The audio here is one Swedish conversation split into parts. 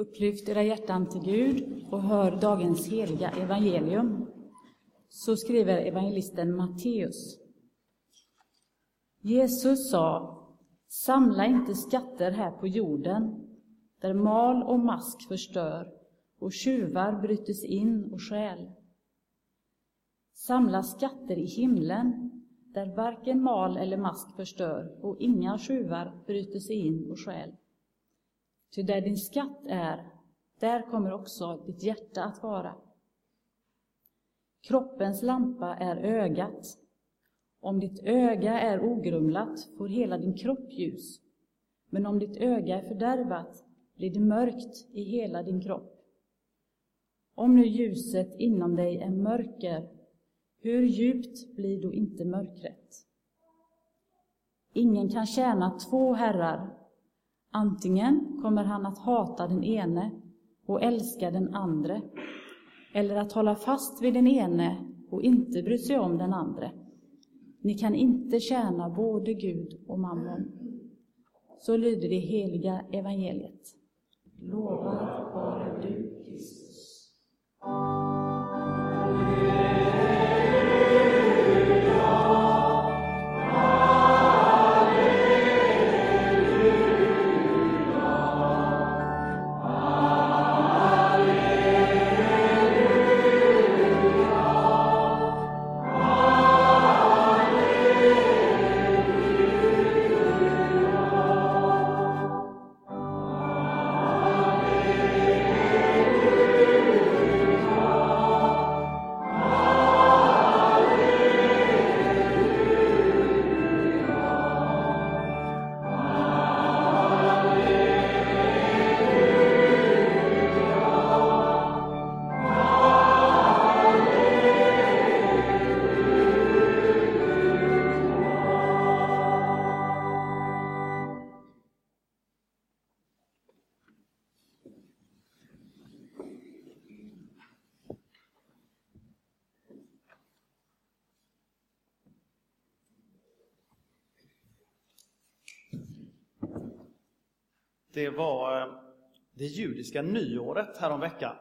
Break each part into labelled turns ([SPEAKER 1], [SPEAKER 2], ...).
[SPEAKER 1] Upplyft era hjärtan till Gud och hör dagens heliga evangelium. Så skriver evangelisten Matteus. Jesus sa, samla inte skatter här på jorden, där mal och mask förstör och tjuvar brytes in och stjäl. Samla skatter i himlen, där varken mal eller mask förstör och inga tjuvar bryter sig in och stjäl. Ty där din skatt är, där kommer också ditt hjärta att vara. Kroppens lampa är ögat. Om ditt öga är ogrumlat får hela din kropp ljus. Men om ditt öga är fördärvat blir det mörkt i hela din kropp. Om nu ljuset inom dig är mörker, hur djupt blir då inte mörkret? Ingen kan tjäna två herrar. Antingen kommer han att hata den ene och älska den andre, eller att hålla fast vid den ene och inte bry sig om den andre. Ni kan inte tjäna både Gud och mammon. Så lyder det heliga evangeliet. Lovad vare du, Kristus.
[SPEAKER 2] Det var eh, det judiska nyåret häromveckan.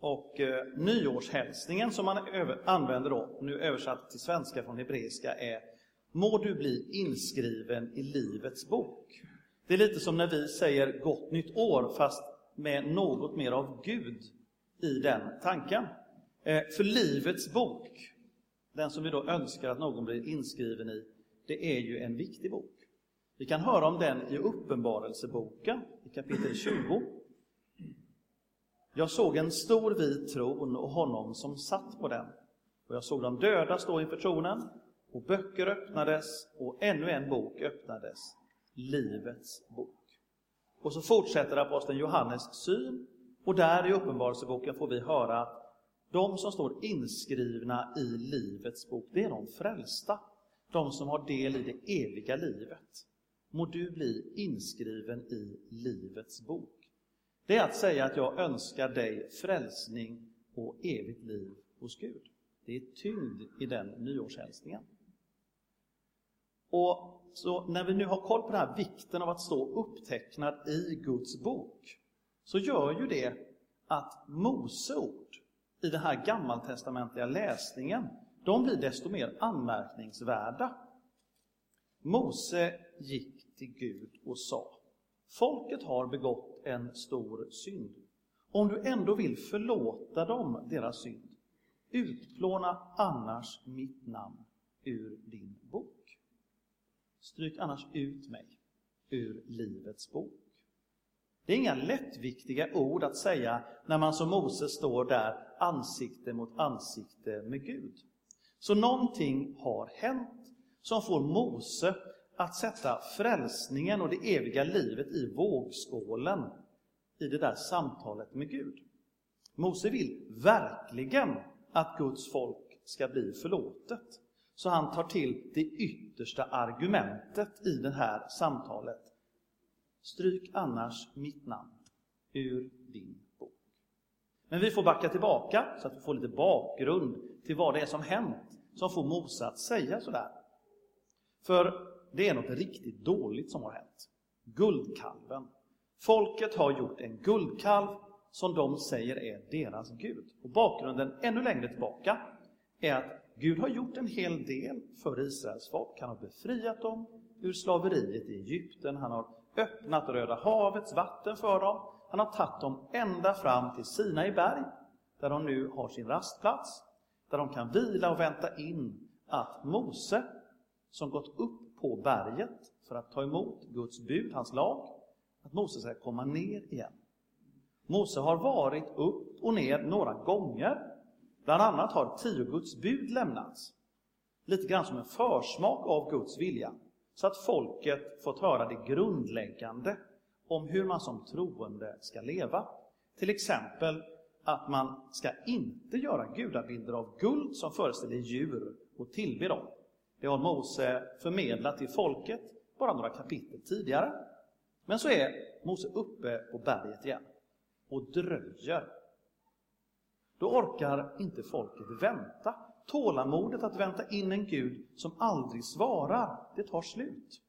[SPEAKER 2] Och eh, nyårshälsningen som man över, använder då, nu översatt till svenska från hebreiska, är Må du bli inskriven i Livets bok. Det är lite som när vi säger Gott nytt år, fast med något mer av Gud i den tanken. Eh, för Livets bok, den som vi då önskar att någon blir inskriven i, det är ju en viktig bok. Vi kan höra om den i Uppenbarelseboken i kapitel 20. Jag såg en stor vit tron och honom som satt på den. Och jag såg de döda stå inför tronen och böcker öppnades och ännu en bok öppnades, Livets bok. Och så fortsätter aposteln Johannes syn och där i Uppenbarelseboken får vi höra att de som står inskrivna i Livets bok, det är de frälsta. De som har del i det eviga livet må du bli inskriven i Livets bok. Det är att säga att jag önskar dig frälsning och evigt liv hos Gud. Det är tyngd i den nyårshälsningen. Och så när vi nu har koll på den här vikten av att stå upptecknad i Guds bok, så gör ju det att Mose ord i den här gammaltestamentliga läsningen, de blir desto mer anmärkningsvärda. Mose gick till Gud och sa Folket har begått en stor synd. Om du ändå vill förlåta dem deras synd, utplåna annars mitt namn ur din bok. Stryk annars ut mig ur Livets bok. Det är inga lättviktiga ord att säga när man som Moses står där ansikte mot ansikte med Gud. Så någonting har hänt som får Mose att sätta frälsningen och det eviga livet i vågskålen i det där samtalet med Gud. Mose vill verkligen att Guds folk ska bli förlåtet. Så han tar till det yttersta argumentet i det här samtalet. Stryk annars mitt namn ur din bok. Men vi får backa tillbaka så att vi får lite bakgrund till vad det är som hänt som får Mose att säga sådär. För det är något riktigt dåligt som har hänt. Guldkalven, Folket har gjort en guldkalv som de säger är deras Gud. Och bakgrunden ännu längre tillbaka är att Gud har gjort en hel del för Israels folk. Han har befriat dem ur slaveriet i Egypten. Han har öppnat Röda havets vatten för dem. Han har tagit dem ända fram till Sinai berg, där de nu har sin rastplats, där de kan vila och vänta in att Mose, som gått upp på berget för att ta emot Guds bud, hans lag, att Mose ska komma ner igen. Mose har varit upp och ner några gånger. Bland annat har tio Guds bud lämnats. Lite grann som en försmak av Guds vilja. Så att folket fått höra det grundläggande om hur man som troende ska leva. Till exempel att man ska inte göra gudabilder av guld som föreställer djur och tillbe dem. Det har Mose förmedlat till folket bara några kapitel tidigare. Men så är Mose uppe på berget igen och dröjer. Då orkar inte folket vänta. Tålamodet att vänta in en Gud som aldrig svarar, det tar slut.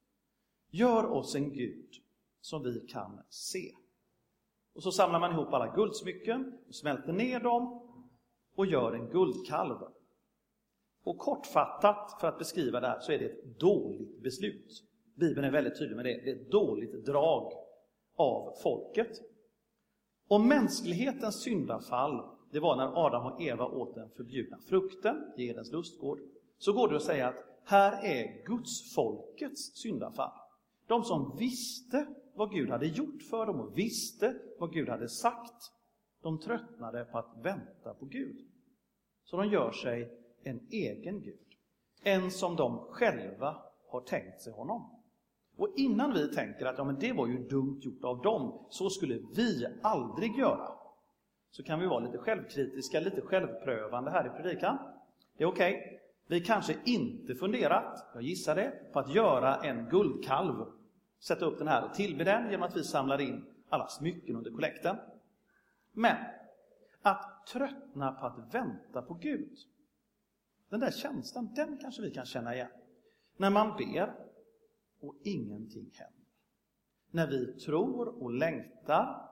[SPEAKER 2] Gör oss en Gud som vi kan se. Och så samlar man ihop alla guldsmycken, och smälter ner dem och gör en guldkalv. Och kortfattat, för att beskriva det här, så är det ett dåligt beslut. Bibeln är väldigt tydlig med det. Det är ett dåligt drag av folket. Om mänsklighetens syndafall, det var när Adam och Eva åt den förbjudna frukten i Edens lustgård, så går det att säga att här är Guds folkets syndafall. De som visste vad Gud hade gjort för dem och visste vad Gud hade sagt, de tröttnade på att vänta på Gud. Så de gör sig en egen Gud. En som de själva har tänkt sig honom. Och innan vi tänker att ja, men det var ju dumt gjort av dem, så skulle vi aldrig göra, så kan vi vara lite självkritiska, lite självprövande här i predikan. Det är okej. Okay. Vi kanske inte funderat, jag gissar det, på att göra en guldkalv, sätta upp den här och tillbe den genom att vi samlar in alla smycken under kollekten. Men att tröttna på att vänta på Gud, den där känslan, den kanske vi kan känna igen. När man ber och ingenting händer. När vi tror och längtar,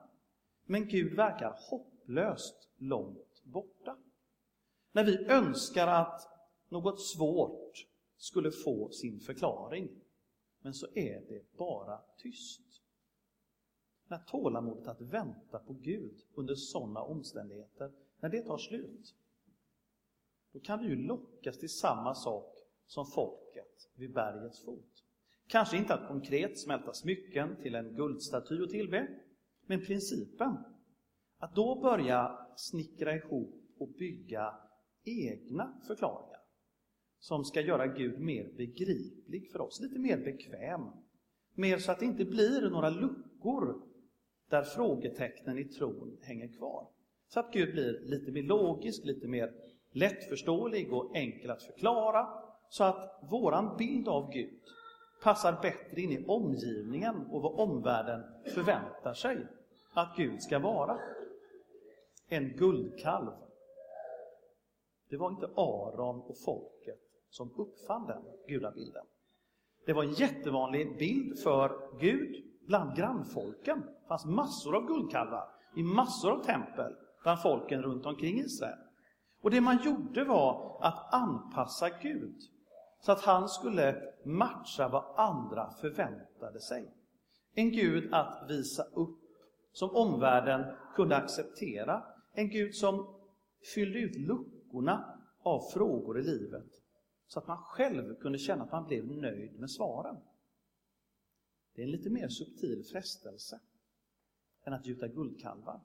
[SPEAKER 2] men Gud verkar hopplöst långt borta. När vi önskar att något svårt skulle få sin förklaring, men så är det bara tyst. När tålamodet att vänta på Gud under sådana omständigheter, när det tar slut, då kan vi ju lockas till samma sak som folket vid bergets fot. Kanske inte att konkret smälta smycken till en guldstaty och tillbe, men principen att då börja snickra ihop och bygga egna förklaringar som ska göra Gud mer begriplig för oss, lite mer bekväm. Mer så att det inte blir några luckor där frågetecknen i tron hänger kvar. Så att Gud blir lite mer logisk, lite mer lättförståelig och enkel att förklara, så att våran bild av Gud passar bättre in i omgivningen och vad omvärlden förväntar sig att Gud ska vara. En guldkalv. Det var inte Aron och folket som uppfann den gudabilden. Det var en jättevanlig bild för Gud bland grannfolken. Det fanns massor av guldkalvar i massor av tempel bland folken runt omkring Israel. Och det man gjorde var att anpassa Gud så att han skulle matcha vad andra förväntade sig. En Gud att visa upp, som omvärlden kunde acceptera. En Gud som fyllde ut luckorna av frågor i livet så att man själv kunde känna att man blev nöjd med svaren. Det är en lite mer subtil frestelse än att gjuta guldkalvar.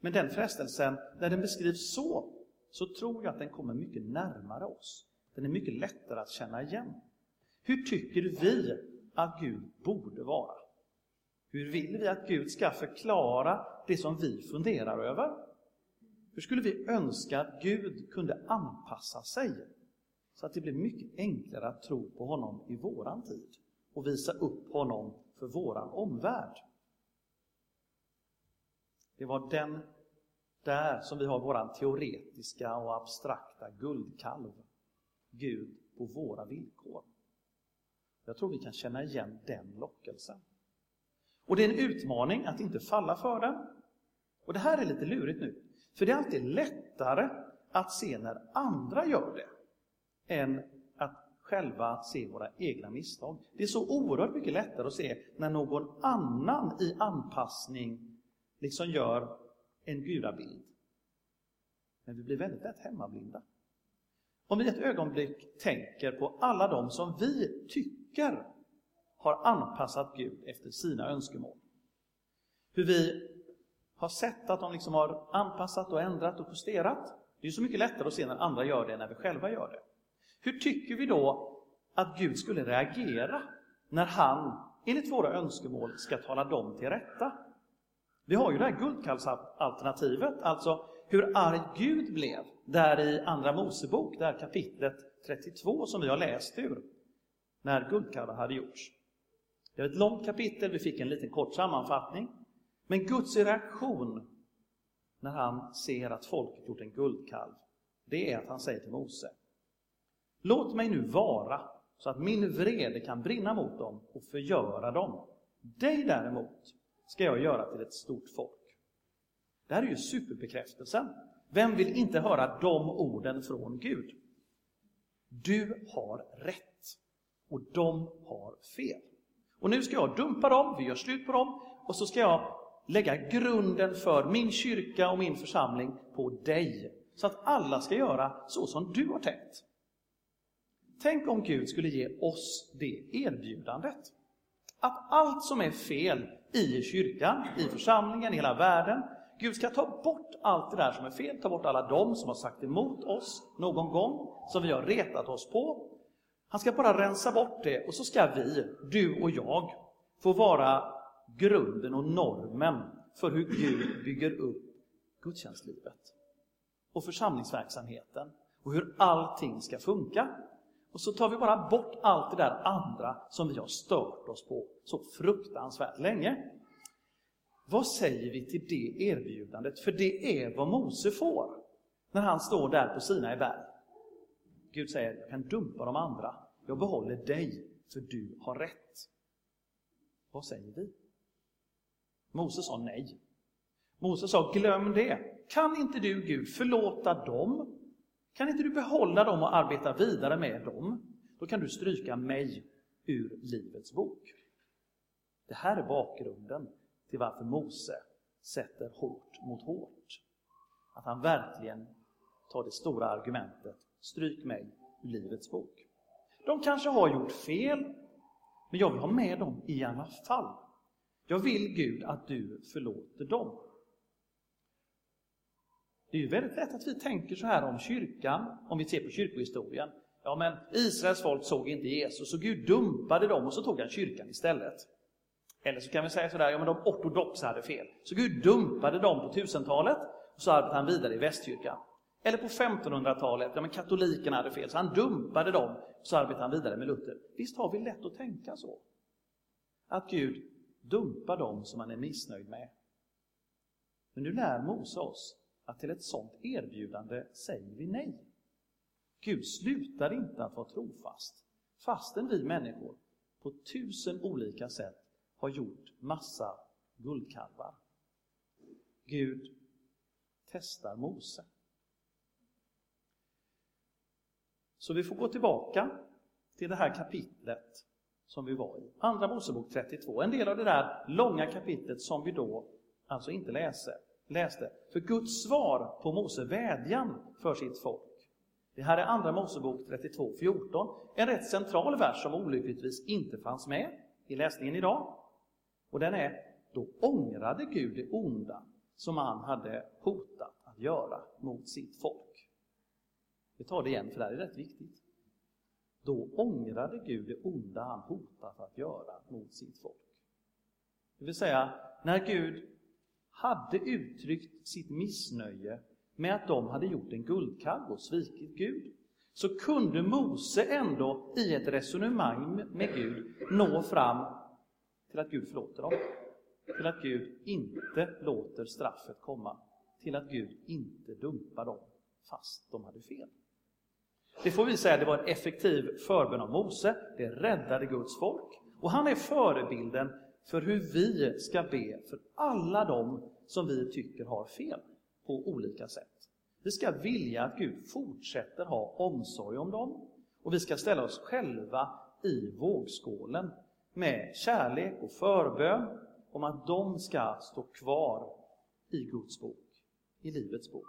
[SPEAKER 2] Men den frestelsen, när den beskrivs så, så tror jag att den kommer mycket närmare oss. Den är mycket lättare att känna igen. Hur tycker vi att Gud borde vara? Hur vill vi att Gud ska förklara det som vi funderar över? Hur skulle vi önska att Gud kunde anpassa sig så att det blir mycket enklare att tro på honom i våran tid och visa upp honom för våran omvärld? Det var den där som vi har våran teoretiska och abstrakta guldkalv. Gud på våra villkor. Jag tror vi kan känna igen den lockelsen. Och det är en utmaning att inte falla för den. Och det här är lite lurigt nu, för det är alltid lättare att se när andra gör det än att själva se våra egna misstag. Det är så oerhört mycket lättare att se när någon annan i anpassning liksom gör en gudabild. Men vi blir väldigt lätt hemmablinda. Om vi ett ögonblick tänker på alla de som vi tycker har anpassat Gud efter sina önskemål. Hur vi har sett att de liksom har anpassat och ändrat och justerat. Det är så mycket lättare att se när andra gör det än när vi själva gör det. Hur tycker vi då att Gud skulle reagera när han, enligt våra önskemål, ska tala dem till rätta? Vi har ju det här guldkalvsalternativet, alltså hur arg Gud blev, där i Andra Mosebok, där kapitlet 32 som vi har läst ur, när guldkalvar hade gjorts. Det är ett långt kapitel, vi fick en liten kort sammanfattning. Men Guds reaktion när han ser att folket gjort en guldkalv, det är att han säger till Mose, Låt mig nu vara, så att min vrede kan brinna mot dem och förgöra dem. Dig däremot ska jag göra till ett stort folk. Det här är ju superbekräftelsen. Vem vill inte höra de orden från Gud? Du har rätt och de har fel. Och nu ska jag dumpa dem, vi gör slut på dem och så ska jag lägga grunden för min kyrka och min församling på dig. Så att alla ska göra så som du har tänkt. Tänk om Gud skulle ge oss det erbjudandet. Att allt som är fel i kyrkan, i församlingen, i hela världen, Gud ska ta bort allt det där som är fel, ta bort alla de som har sagt emot oss någon gång, som vi har retat oss på. Han ska bara rensa bort det och så ska vi, du och jag, få vara grunden och normen för hur Gud bygger upp gudstjänstlivet och församlingsverksamheten och hur allting ska funka. Och så tar vi bara bort allt det där andra som vi har stört oss på så fruktansvärt länge. Vad säger vi till det erbjudandet? För det är vad Mose får när han står där på Sinai berg. Gud säger, jag kan dumpa de andra. Jag behåller dig, för du har rätt. Vad säger vi? Mose sa nej. Mose sa, glöm det. Kan inte du, Gud, förlåta dem? Kan inte du behålla dem och arbeta vidare med dem? Då kan du stryka mig ur Livets bok. Det här är bakgrunden till varför Mose sätter hårt mot hårt. Att han verkligen tar det stora argumentet, stryk mig ur Livets bok. De kanske har gjort fel, men jag vill ha med dem i alla fall. Jag vill Gud att du förlåter dem. Det är ju väldigt lätt att vi tänker så här om kyrkan, om vi ser på kyrkohistorien. Ja, men Israels folk såg inte Jesus, så Gud dumpade dem och så tog han kyrkan istället. Eller så kan vi säga sådär, ja men de ortodoxa hade fel. Så Gud dumpade dem på 1000-talet och så arbetade han vidare i västkyrkan. Eller på 1500-talet, ja men katolikerna hade fel, så han dumpade dem och så arbetade han vidare med Luther. Visst har vi lätt att tänka så? Att Gud dumpar dem som han är missnöjd med. Men nu lär Mose oss att till ett sådant erbjudande säger vi nej. Gud slutar inte att vara trofast, fastän vi människor på tusen olika sätt har gjort massa guldkalvar. Gud testar Mose. Så vi får gå tillbaka till det här kapitlet som vi var i. Andra Mosebok 32, en del av det där långa kapitlet som vi då alltså inte läser, läste. För Guds svar på Mose vädjan för sitt folk. Det här är Andra Mosebok 32, 14. En rätt central vers som olyckligtvis inte fanns med i läsningen idag. Och den är, då ångrade Gud det onda som han hade hotat att göra mot sitt folk. Vi tar det igen, för det här är rätt viktigt. Då ångrade Gud det onda han hotat att göra mot sitt folk. Det vill säga, när Gud hade uttryckt sitt missnöje med att de hade gjort en guldkalv och svikit Gud, så kunde Mose ändå i ett resonemang med Gud nå fram till att Gud förlåter dem. Till att Gud inte låter straffet komma. Till att Gud inte dumpar dem fast de hade fel. Det får vi säga, det var en effektiv förbön av Mose. Det räddade Guds folk. Och han är förebilden för hur vi ska be för alla dem som vi tycker har fel på olika sätt. Vi ska vilja att Gud fortsätter ha omsorg om dem och vi ska ställa oss själva i vågskålen med kärlek och förbön om att de ska stå kvar i Guds bok, i Livets bok.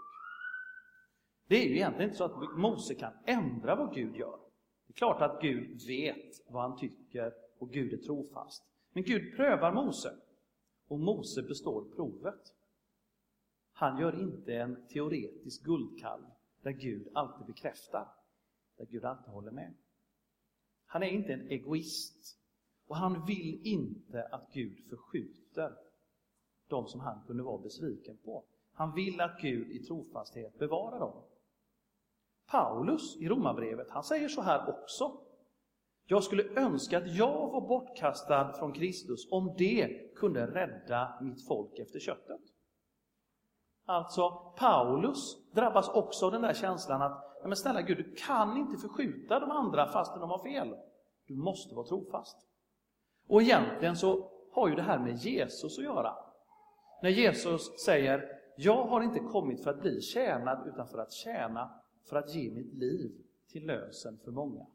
[SPEAKER 2] Det är ju egentligen inte så att Mose kan ändra vad Gud gör. Det är klart att Gud vet vad han tycker och Gud är trofast. Men Gud prövar Mose och Mose består provet. Han gör inte en teoretisk guldkalv där Gud alltid bekräftar, där Gud alltid håller med. Han är inte en egoist och han vill inte att Gud förskjuter de som han kunde vara besviken på. Han vill att Gud i trofasthet bevarar dem. Paulus i Romarbrevet, han säger så här också. Jag skulle önska att jag var bortkastad från Kristus om det kunde rädda mitt folk efter köttet. Alltså, Paulus drabbas också av den där känslan att, men snälla Gud, du kan inte förskjuta de andra fastän de har fel. Du måste vara trofast. Och egentligen så har ju det här med Jesus att göra. När Jesus säger, jag har inte kommit för att bli tjänad utan för att tjäna, för att ge mitt liv till lösen för många.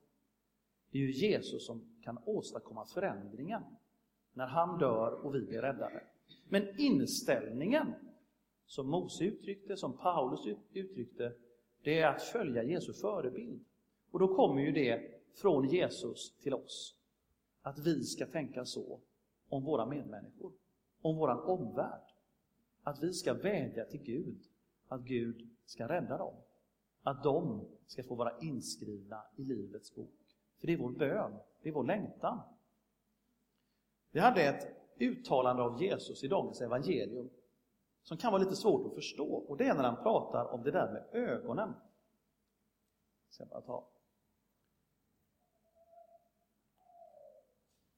[SPEAKER 2] Det är ju Jesus som kan åstadkomma förändringen när han dör och vi blir räddade. Men inställningen som Mose uttryckte, som Paulus uttryckte, det är att följa Jesu förebild. Och då kommer ju det från Jesus till oss. Att vi ska tänka så om våra medmänniskor, om våran omvärld. Att vi ska vädja till Gud, att Gud ska rädda dem. Att de ska få vara inskrivna i Livets bok. För det är vår bön, det är vår längtan. Vi hade ett uttalande av Jesus i dagens evangelium som kan vara lite svårt att förstå. Och det är när han pratar om det där med ögonen. Ska bara ta.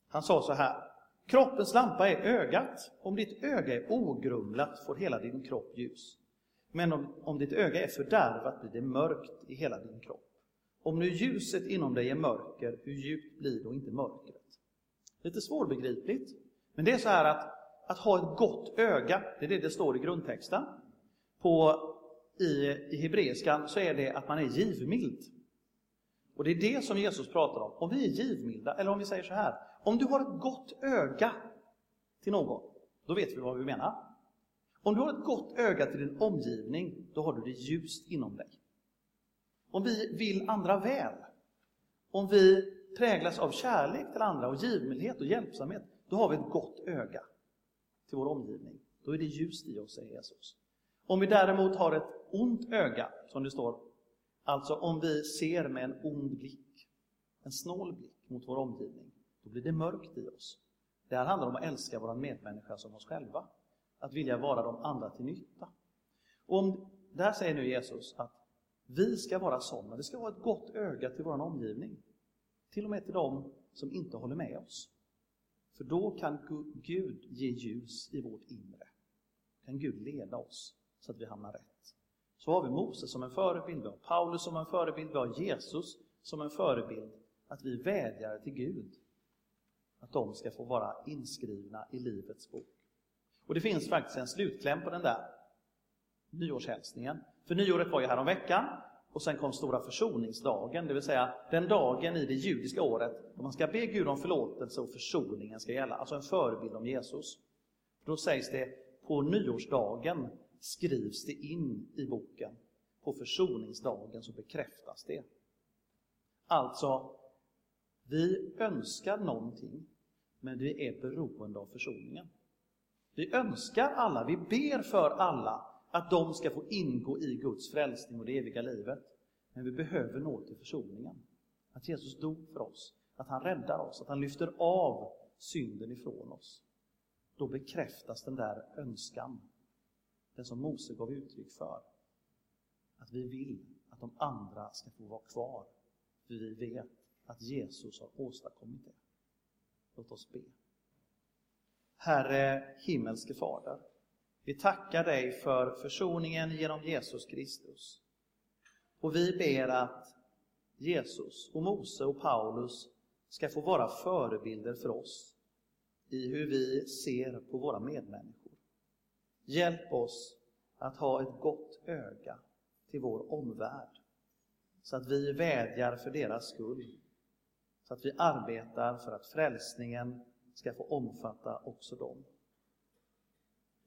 [SPEAKER 2] Han sa så här. Kroppens lampa är ögat. Om ditt öga är ogrumlat får hela din kropp ljus. Men om, om ditt öga är fördärvat blir det mörkt i hela din kropp. Om nu ljuset inom dig är mörker, hur djupt blir då inte mörkret? Lite svårbegripligt. Men det är så här att att ha ett gott öga, det är det det står i grundtexten. På, i, I hebreiskan så är det att man är givmild. Och det är det som Jesus pratar om. Om vi är givmilda, eller om vi säger så här. Om du har ett gott öga till någon, då vet vi vad vi menar. Om du har ett gott öga till din omgivning, då har du det ljust inom dig. Om vi vill andra väl, om vi präglas av kärlek till andra och givmildhet och hjälpsamhet, då har vi ett gott öga till vår omgivning. Då är det ljust i oss, säger Jesus. Om vi däremot har ett ont öga, som det står, alltså om vi ser med en ond blick, en snål blick mot vår omgivning, då blir det mörkt i oss. Det här handlar om att älska våra medmänniskor som oss själva. Att vilja vara de andra till nytta. Och om, där säger nu Jesus att vi ska vara sådana, det ska vara ett gott öga till vår omgivning. Till och med till dem som inte håller med oss. För då kan Gud ge ljus i vårt inre. Kan Gud leda oss så att vi hamnar rätt. Så har vi Moses som en förebild, vi har Paulus som en förebild, vi har Jesus som en förebild. Att vi vädjar till Gud att de ska få vara inskrivna i Livets bok. Och det finns faktiskt en slutkläm på den där nyårshälsningen. För nyåret var ju häromveckan och sen kom stora försoningsdagen, det vill säga den dagen i det judiska året då man ska be Gud om förlåtelse och försoningen ska gälla, alltså en förebild om Jesus. Då sägs det på nyårsdagen skrivs det in i boken. På försoningsdagen så bekräftas det. Alltså, vi önskar någonting, men vi är beroende av försoningen. Vi önskar alla, vi ber för alla att de ska få ingå i Guds frälsning och det eviga livet. Men vi behöver nå till försoningen. Att Jesus dog för oss, att han räddar oss, att han lyfter av synden ifrån oss. Då bekräftas den där önskan, den som Mose gav uttryck för. Att vi vill att de andra ska få vara kvar, för vi vet att Jesus har åstadkommit det. Låt oss be. Herre himmelske Fader, vi tackar dig för försoningen genom Jesus Kristus. Och vi ber att Jesus och Mose och Paulus ska få vara förebilder för oss i hur vi ser på våra medmänniskor. Hjälp oss att ha ett gott öga till vår omvärld, så att vi vädjar för deras skull, så att vi arbetar för att frälsningen ska få omfatta också dem.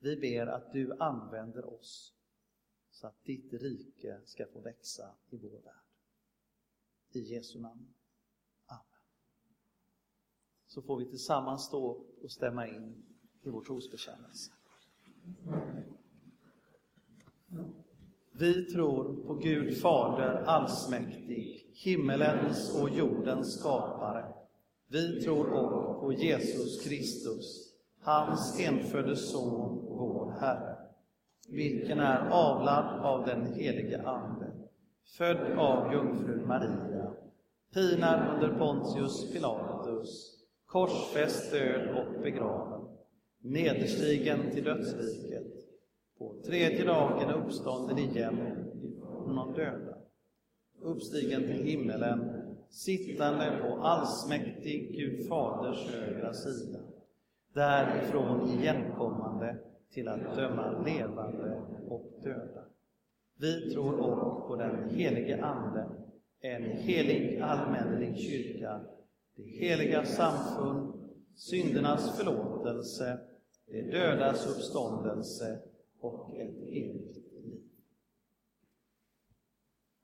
[SPEAKER 2] Vi ber att du använder oss så att ditt rike ska få växa i vår värld. I Jesu namn. Amen. Så får vi tillsammans stå och stämma in i vår trosbekännelse. Vi tror på Gud Fader allsmäktig, himmelens och jordens skapare. Vi tror också på Jesus Kristus, hans enfödde Son, Herre, vilken är avlad av den helige Ande, född av jungfrun Maria, pinad under Pontius Pilatus, korsfäst, död och begraven, nederstigen till dödsriket, på tredje dagen uppstånden igen från de döda, uppstigen till himmelen, sittande på allsmäktig Gud Faders högra sida, därifrån igenkommande till att döma levande och döda. Vi tror också på den helige Ande, en helig allmännelig kyrka, det heliga samfund, syndernas förlåtelse, det dödas uppståndelse och ett evigt